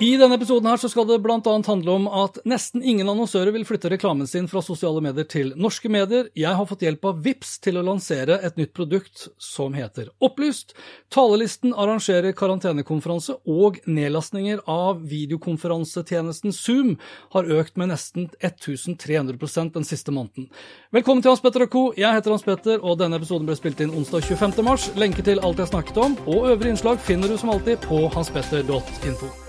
I denne episoden her så skal det bl.a. handle om at nesten ingen annonsører vil flytte reklamen sin fra sosiale medier til norske medier. Jeg har fått hjelp av VIPS til å lansere et nytt produkt som heter Opplyst. Talelisten arrangerer karantenekonferanse, og nedlastninger av videokonferansetjenesten Zoom har økt med nesten 1300% den siste måneden. Velkommen til Hans Petter og co. Jeg heter Hans Petter, og denne episoden ble spilt inn onsdag 25. mars. Lenker til alt jeg snakket om, og øvrige innslag finner du som alltid på hanspetter.info.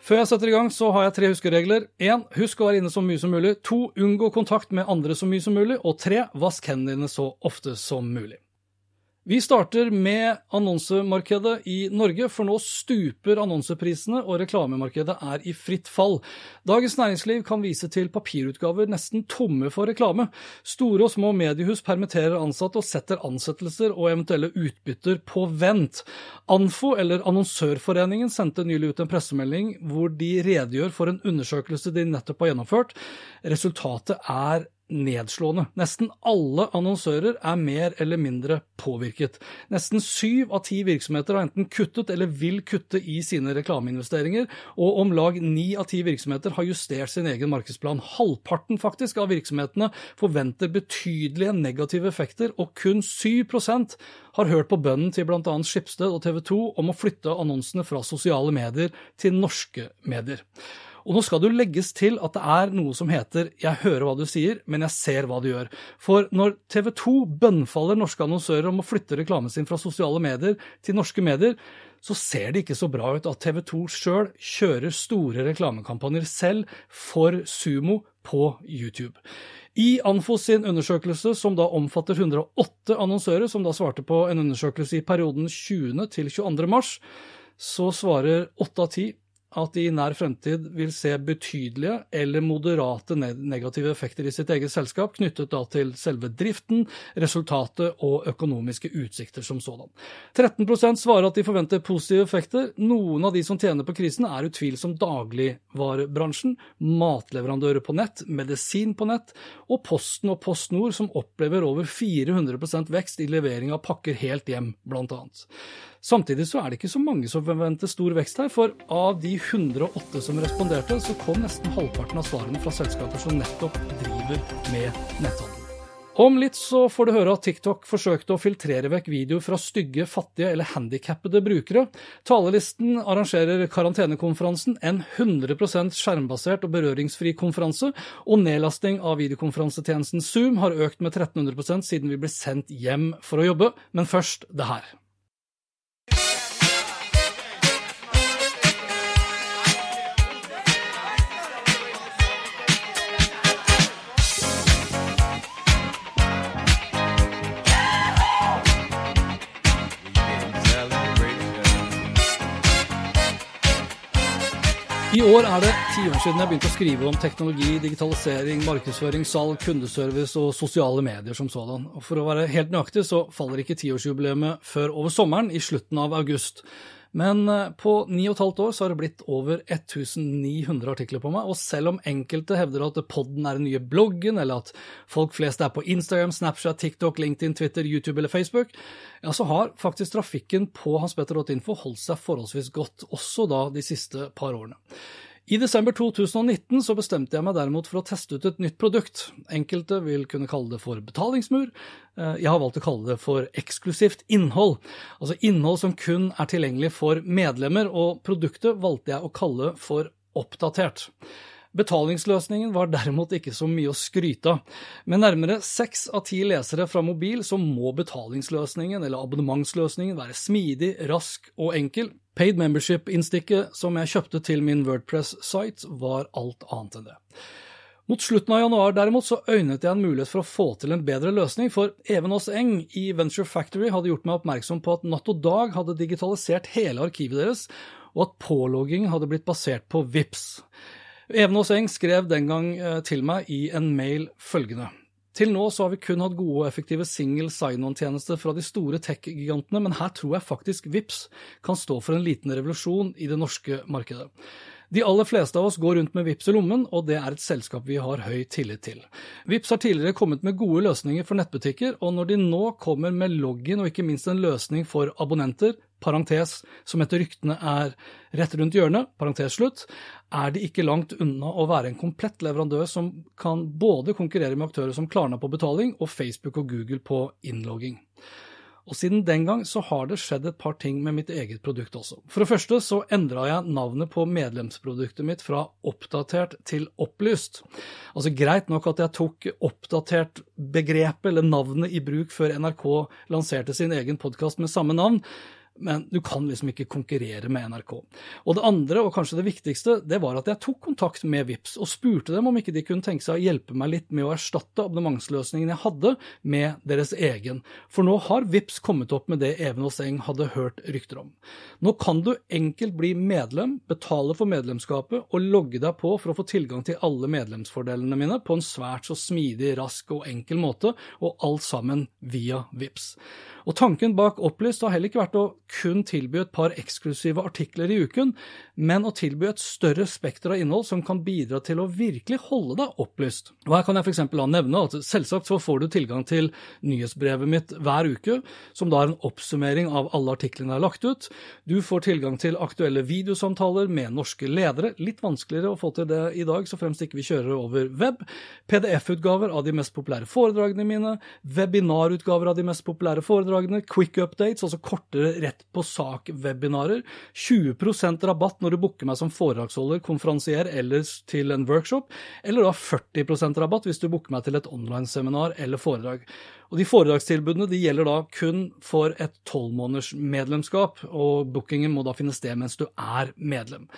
Før jeg setter i gang, så har jeg tre huskeregler. En, husk å være inne så mye som mulig. To, unngå kontakt med andre så mye som mulig. Og tre, vask hendene dine så ofte som mulig. Vi starter med annonsemarkedet i Norge, for nå stuper annonseprisene og reklamemarkedet er i fritt fall. Dagens Næringsliv kan vise til papirutgaver nesten tomme for reklame. Store og små mediehus permitterer ansatte og setter ansettelser og eventuelle utbytter på vent. Anfo, eller Annonsørforeningen, sendte nylig ut en pressemelding hvor de redegjør for en undersøkelse de nettopp har gjennomført. Resultatet er nedslående. Nesten alle annonsører er mer eller mindre påvirket. Nesten syv av ti virksomheter har enten kuttet eller vil kutte i sine reklameinvesteringer, og om lag ni av ti virksomheter har justert sin egen markedsplan. Halvparten faktisk av virksomhetene forventer betydelige negative effekter, og kun 7% har hørt på bønnen til bl.a. Skipsted og TV 2 om å flytte annonsene fra sosiale medier til norske medier. Og nå skal det jo legges til at det er noe som heter 'jeg hører hva du sier, men jeg ser hva du gjør'. For når TV 2 bønnfaller norske annonsører om å flytte reklamen sin fra sosiale medier til norske medier, så ser det ikke så bra ut at TV 2 sjøl kjører store reklamekampanjer selv for Sumo på YouTube. I Anfos sin undersøkelse, som da omfatter 108 annonsører, som da svarte på en undersøkelse i perioden 20. til 22. mars, så svarer 8 av 10 at de i nær fremtid vil se betydelige eller moderate negative effekter i sitt eget selskap, knyttet da til selve driften, resultatet og økonomiske utsikter som sådan. 13% svarer at de forventer positive effekter. Noen av de som tjener på krisen, er utvilsomt dagligvarebransjen, matleverandører på nett, medisin på nett, og Posten og Post Nord, som opplever over 400% vekst i levering av pakker helt hjem, blant annet. Samtidig så er det ikke så mange som forventer stor vekst her, for av de 108 som responderte, så kom nesten halvparten av svarene fra selskaper som nettopp driver med netthandel. Om litt så får du høre at TikTok forsøkte å filtrere vekk videoer fra stygge, fattige eller handikappede brukere. Talelisten arrangerer karantenekonferansen, en 100% skjermbasert og berøringsfri konferanse, og nedlasting av videokonferansetjenesten Zoom har økt med 1300% siden vi ble sendt hjem for å jobbe. Men først det her. I år er det ti år siden jeg begynte å skrive om teknologi, digitalisering, markedsføring, salg, kundeservice og sosiale medier som sådan. Og for å være helt nøyaktig så faller ikke tiårsjubileet før over sommeren, i slutten av august. Men eh, på ni og et halvt år så har det blitt over 1900 artikler på meg, og selv om enkelte hevder at podden er den nye bloggen, eller at folk flest er på Instagram, Snapchat, TikTok, LinkedIn, Twitter, YouTube eller Facebook, ja, så har faktisk trafikken på hanspetter.info holdt seg forholdsvis godt, også da de siste par årene. I desember 2019 så bestemte jeg meg derimot for å teste ut et nytt produkt. Enkelte vil kunne kalle det for betalingsmur. Eh, jeg har valgt å kalle det for eksklusivt innhold. Altså innhold som kun er tilgjengelig for medlemmer, og produktet valgte jeg å kalle for oppdatert. Betalingsløsningen var derimot ikke så mye å skryte av. Med nærmere seks av ti lesere fra mobil så må betalingsløsningen eller abonnementsløsningen være smidig, rask og enkel, Paid membership-innstikket som jeg kjøpte til min Wordpress-site, var alt annet enn det. Mot slutten av januar derimot så øynet jeg en mulighet for å få til en bedre løsning, for Even Aas Eng i Venture Factory hadde gjort meg oppmerksom på at Natt og Dag hadde digitalisert hele arkivet deres, og at pålogging hadde blitt basert på VIPS. Even Aas Eng skrev den gang eh, til meg i en mail følgende. Til nå så har vi kun hatt gode og effektive single sign-on-tjenester fra de store tech-gigantene, men her tror jeg faktisk VIPS kan stå for en liten revolusjon i det norske markedet. De aller fleste av oss går rundt med VIPS i lommen, og det er et selskap vi har høy tillit til. VIPS har tidligere kommet med gode løsninger for nettbutikker, og når de nå kommer med login og ikke minst en løsning for abonnenter, parentes, som etter ryktene er rett rundt hjørnet, parentes slutt, er de ikke langt unna å være en komplett leverandør som kan både konkurrere med aktører som Klarna på betaling og Facebook og Google på innlogging. Og siden den gang så har det skjedd et par ting med mitt eget produkt også. For det første så endra jeg navnet på medlemsproduktet mitt fra oppdatert til opplyst. Altså greit nok at jeg tok oppdatert begrepet eller navnet i bruk før NRK lanserte sin egen podkast med samme navn, men du kan liksom ikke konkurrere med NRK. Og det andre, og kanskje det viktigste, det var at jeg tok kontakt med VIPS og spurte dem om ikke de kunne tenke seg å hjelpe meg litt med å erstatte abonnementsløsningen jeg hadde, med deres egen. For nå har VIPS kommet opp med det Even og Seng hadde hørt rykter om. Nå kan du enkelt bli medlem, betale for medlemskapet og logge deg på for å få tilgang til alle medlemsfordelene mine på en svært så smidig, rask og enkel måte, og alt sammen via VIPS. Og Tanken bak Opplyst har heller ikke vært å kun tilby et par eksklusive artikler i uken, men å tilby et større spekter av innhold som kan bidra til å virkelig holde deg opplyst. Og Her kan jeg f.eks. nevne at selvsagt så får du tilgang til nyhetsbrevet mitt hver uke, som da er en oppsummering av alle artiklene jeg har lagt ut. Du får tilgang til aktuelle videosamtaler med norske ledere, litt vanskeligere å få til det i dag, så fremst ikke vi kjører over web. PDF-utgaver av de mest populære foredragene mine, webinarutgaver av de mest populære foredragene, quick updates, altså kortere rett på sak-webinarer, 20% rabatt når du booker meg som foredragsholder, konferansier eller til en workshop, eller da 40% rabatt hvis du booker meg til et online-seminar eller foredrag. Og De foredragstilbudene de gjelder da kun for et tolvmåneders medlemskap, og bookingen må da finne sted mens du er medlem.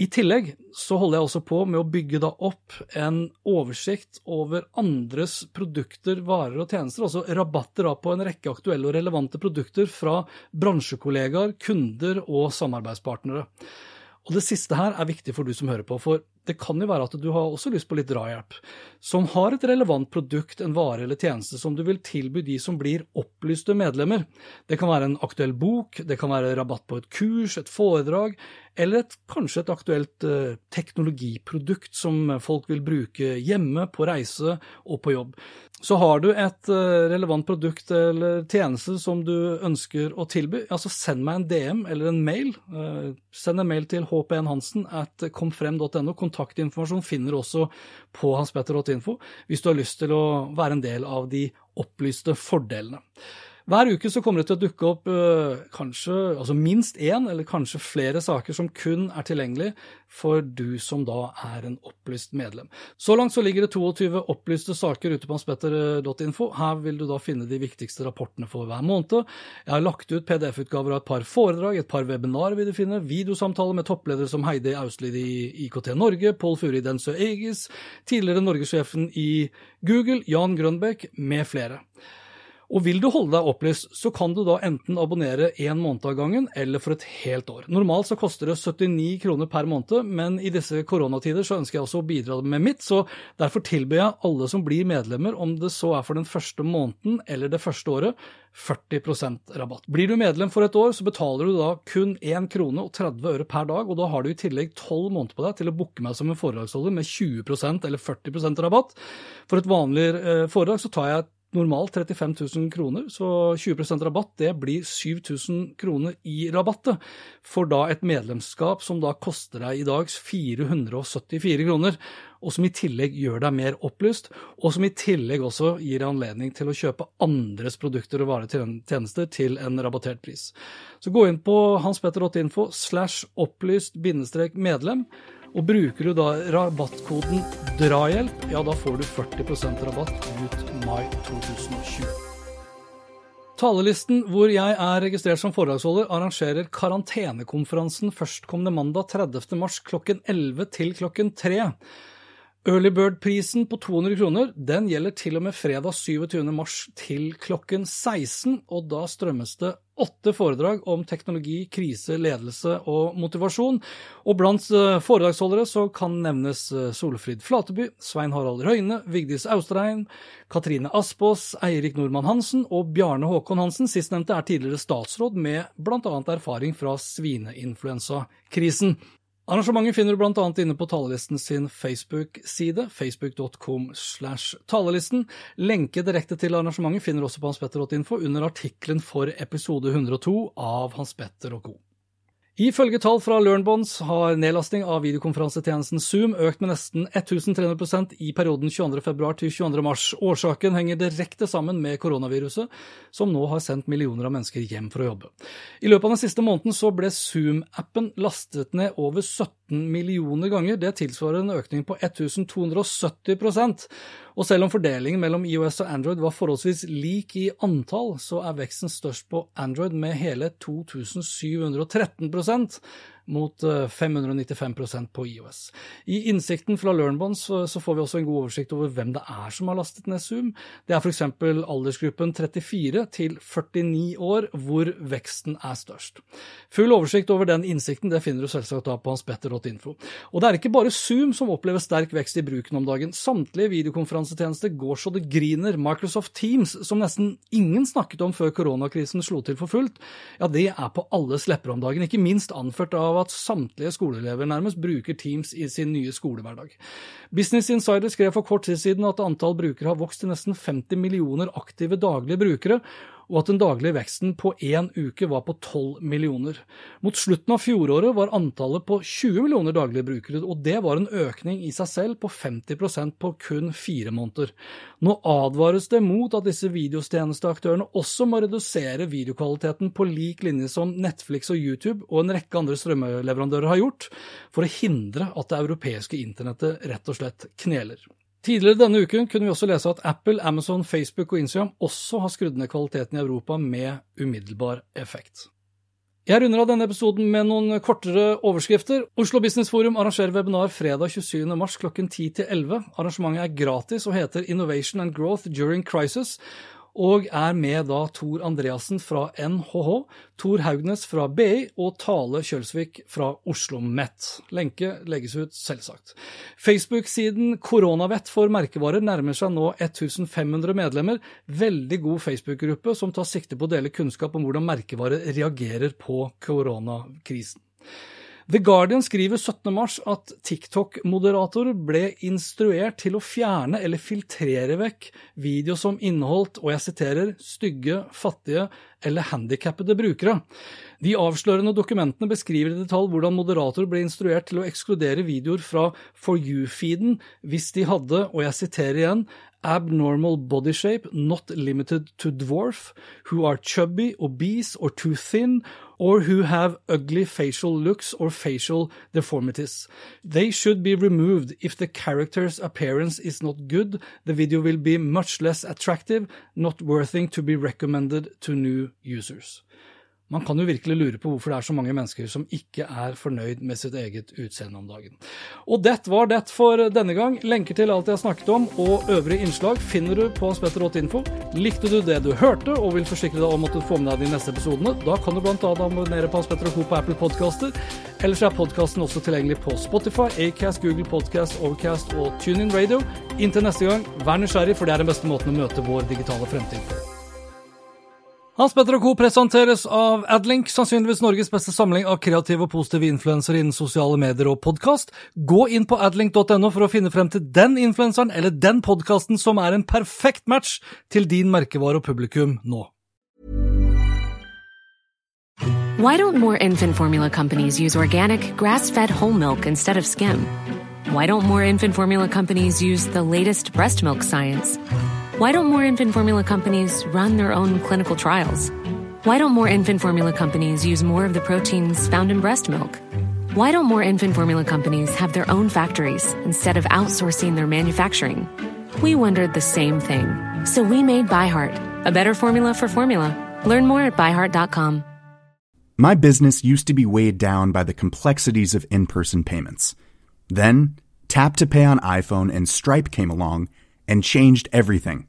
I tillegg så holder jeg også på med å bygge da opp en oversikt over andres produkter, varer og tjenester, altså rabatter da på en rekke aktuelle og relevante produkter fra bransjekollegaer, kunder og samarbeidspartnere. Og det siste her er viktig for du som hører på, for det kan jo være at du har også lyst på litt drahjelp, som har et relevant produkt, en vare eller tjeneste som du vil tilby de som blir opplyste medlemmer. Det kan være en aktuell bok, det kan være rabatt på et kurs, et foredrag, eller et, kanskje et aktuelt eh, teknologiprodukt som folk vil bruke hjemme, på reise og på jobb. Så har du et eh, relevant produkt eller tjeneste som du ønsker å tilby, ja, så send meg en DM eller en mail. Eh, send en mail til hpnhansen at komfrem.no. Kontaktinformasjon finner du også på hanspetter.info hvis du har lyst til å være en del av de opplyste fordelene. Hver uke så kommer det til å dukke opp øh, kanskje, altså minst én eller kanskje flere saker som kun er tilgjengelig for du som da er en opplyst medlem. Så langt så ligger det 22 opplyste saker ute på hanspetter.info. Her vil du da finne de viktigste rapportene for hver måned. Jeg har lagt ut PDF-utgaver av et par foredrag, et par webinarer vil du finne, videosamtaler med toppledere som Heidi Auslid i IKT Norge, Pål Furi Densø Egis, tidligere norgessjefen i Google, Jan Grønbekk, med flere. Og vil du holde deg opplyst, så kan du da enten abonnere én måned av gangen eller for et helt år. Normalt så koster det 79 kroner per måned, men i disse koronatider så ønsker jeg også å bidra med mitt, så derfor tilbyr jeg alle som blir medlemmer, om det så er for den første måneden eller det første året, 40% rabatt. Blir du medlem for et år, så betaler du da kun 1 krone og 30 øre per dag, og da har du i tillegg 12 måneder på deg til å booke meg som en foredragsholder med 20% eller 40% rabatt. For et vanlig eh, foredrag så tar jeg normalt 35 000 kroner, så 20% rabatt det blir 7000 kroner i rabattet. for da et medlemskap som da koster deg i dag 474 kroner, og som i tillegg gjør deg mer opplyst, og som i tillegg også gir anledning til å kjøpe andres produkter og varetjenester til en rabattert pris. Så gå inn på hanspetter.info slash opplyst medlem og bruker du da rabattkoden DRAHJELP, ja da får du 40% rabatt ut mai 2020. Talelisten, hvor jeg er registrert som foredragsholder, arrangerer karantenekonferansen førstkommende mandag 30. mars klokken 11 til klokken 3. Early Bird-prisen på 200 kroner den gjelder til og med fredag 27. mars til klokken 16, og da strømmes det åtte foredrag om teknologi, krise, ledelse og motivasjon. Og blant eh, foredragsholdere så kan nevnes eh, Solfrid Flateby, Svein Harald Røyne, Vigdis Austrheim, Katrine Aspås, Eirik Nordmann Hansen og Bjarne Håkon Hansen. Sistnevnte er tidligere statsråd med bl.a. erfaring fra svineinfluensakrisen. Arrangementet finner du bl.a. inne på Talelisten sin Facebook-side, facebook.com slash talelisten. Lenke direkte til arrangementet finner du også på hanspetter.info under artikkelen for episode 102 av Hans Petter og co. Ifølge tall fra LearnBonds har nedlasting av videokonferansetjenesten Zoom økt med nesten 1300% i perioden 22.2 til 22.3. Årsaken henger direkte sammen med koronaviruset, som nå har sendt millioner av mennesker hjem for å jobbe. I løpet av den siste måneden så ble Zoom-appen lastet ned over 17 millioner ganger. Det tilsvarer en økning på 1270 og selv om fordelingen mellom IOS og Android var forholdsvis lik i antall, så er veksten størst på Android med hele 2713 mot 595 eh, på IOS. I innsikten fra LearnBonds så får vi også en god oversikt over hvem det er som har lastet ned Zoom. Det er f.eks. aldersgruppen 34 til 49 år, hvor veksten er størst. Full oversikt over den innsikten det finner du selvsagt da på hanspetter.info. Og det er ikke bare Zoom som opplever sterk vekst i bruken om dagen. Samtlige videokonferansetjenester går så det griner. Microsoft Teams, som nesten ingen snakket om før koronakrisen slo til for fullt, ja, det er på alles lepper om dagen, ikke minst anført av at samtlige skoleelever nærmest bruker Teams i sin nye skolehverdag. Business Insider skrev for kort tid siden at antall brukere har vokst til nesten 50 millioner aktive daglige brukere, og at den daglige veksten på én uke var på 12 millioner. Mot slutten av fjoråret var antallet på 20 millioner daglige brukere, og det var en økning i seg selv på 50% på kun fire måneder. Nå advares det mot at disse videostjenesteaktørene også må redusere videokvaliteten på lik linje som Netflix og YouTube og en rekke andre strømmeleverandører har gjort, for å hindre at det europeiske internettet rett og slett kneler. Tidligere denne uken kunne vi også lese at Apple, Amazon, Facebook og Instagram også har skrudd ned kvaliteten i Europa med umiddelbar effekt. Jeg runder av denne episoden med noen kortere overskrifter. Oslo Business Forum arrangerer webinar fredag 27.3 klokken 10 til 11. Arrangementet er gratis og heter Innovation and Growth During Crisis, og er med da Tor Andreassen fra NHH, Tor Haugnes fra BI og Tale Kjølsvik fra Oslo OsloMet. Lenke legges ut, selvsagt. Facebook-siden Koronavett for merkevarer nærmer seg nå 1500 medlemmer. Veldig god Facebook-gruppe som tar sikte på å dele kunnskap om hvordan merkevarer reagerer på koronakrisen. The Guardian skriver 17.3 at TikTok-moderatorer ble instruert til å fjerne eller filtrere vekk video som inneholdt, og jeg siterer, stygge, fattige eller handikappede brukere. De avslørende dokumentene beskriver i detalj hvordan moderatorer ble instruert til å ekskludere videoer fra For you-feeden hvis de hadde, og jeg siterer igjen, abnormal body shape not limited to dwarf, who are chubby, obese or too thin, or who have ugly facial looks or facial deformities. They should be removed if the character's appearance is not good, the video will be much less attractive, not worthy to be recommended to new users. Man kan jo virkelig lure på hvorfor det er så mange mennesker som ikke er fornøyd med sitt eget utseende om dagen. Og det var det for denne gang. Lenker til alt jeg har snakket om og øvrige innslag finner du på spetter.info. Likte du det du hørte og vil forsikre deg om at du får med deg de neste episodene, da kan du bl.a. abonnere på Hans og Co. på Apple Podcaster. Ellers er podkasten også tilgjengelig på Spotify, Acast, Google Podcast, Overcast og TuneIn Radio. Inntil neste gang, vær nysgjerrig, for det er den beste måten å møte vår digitale fremtid på. Hans Petter og Co. presenteres av Adlink, sannsynligvis Norges beste samling av kreative og positive influensere innen sosiale medier og podkast. Gå inn på adlink.no for å finne frem til den influenseren eller den podkasten som er en perfekt match til din merkevare og publikum nå. Why don't more infant formula companies use organic, grass-fed whole milk instead of skim? Why don't more infant formula companies use the latest breast milk science? Why don't more infant formula companies run their own clinical trials? Why don't more infant formula companies use more of the proteins found in breast milk? Why don't more infant formula companies have their own factories instead of outsourcing their manufacturing? We wondered the same thing. So we made ByHeart, a better formula for formula. Learn more at byheart.com. My business used to be weighed down by the complexities of in person payments. Then, Tap to Pay on iPhone and Stripe came along and changed everything.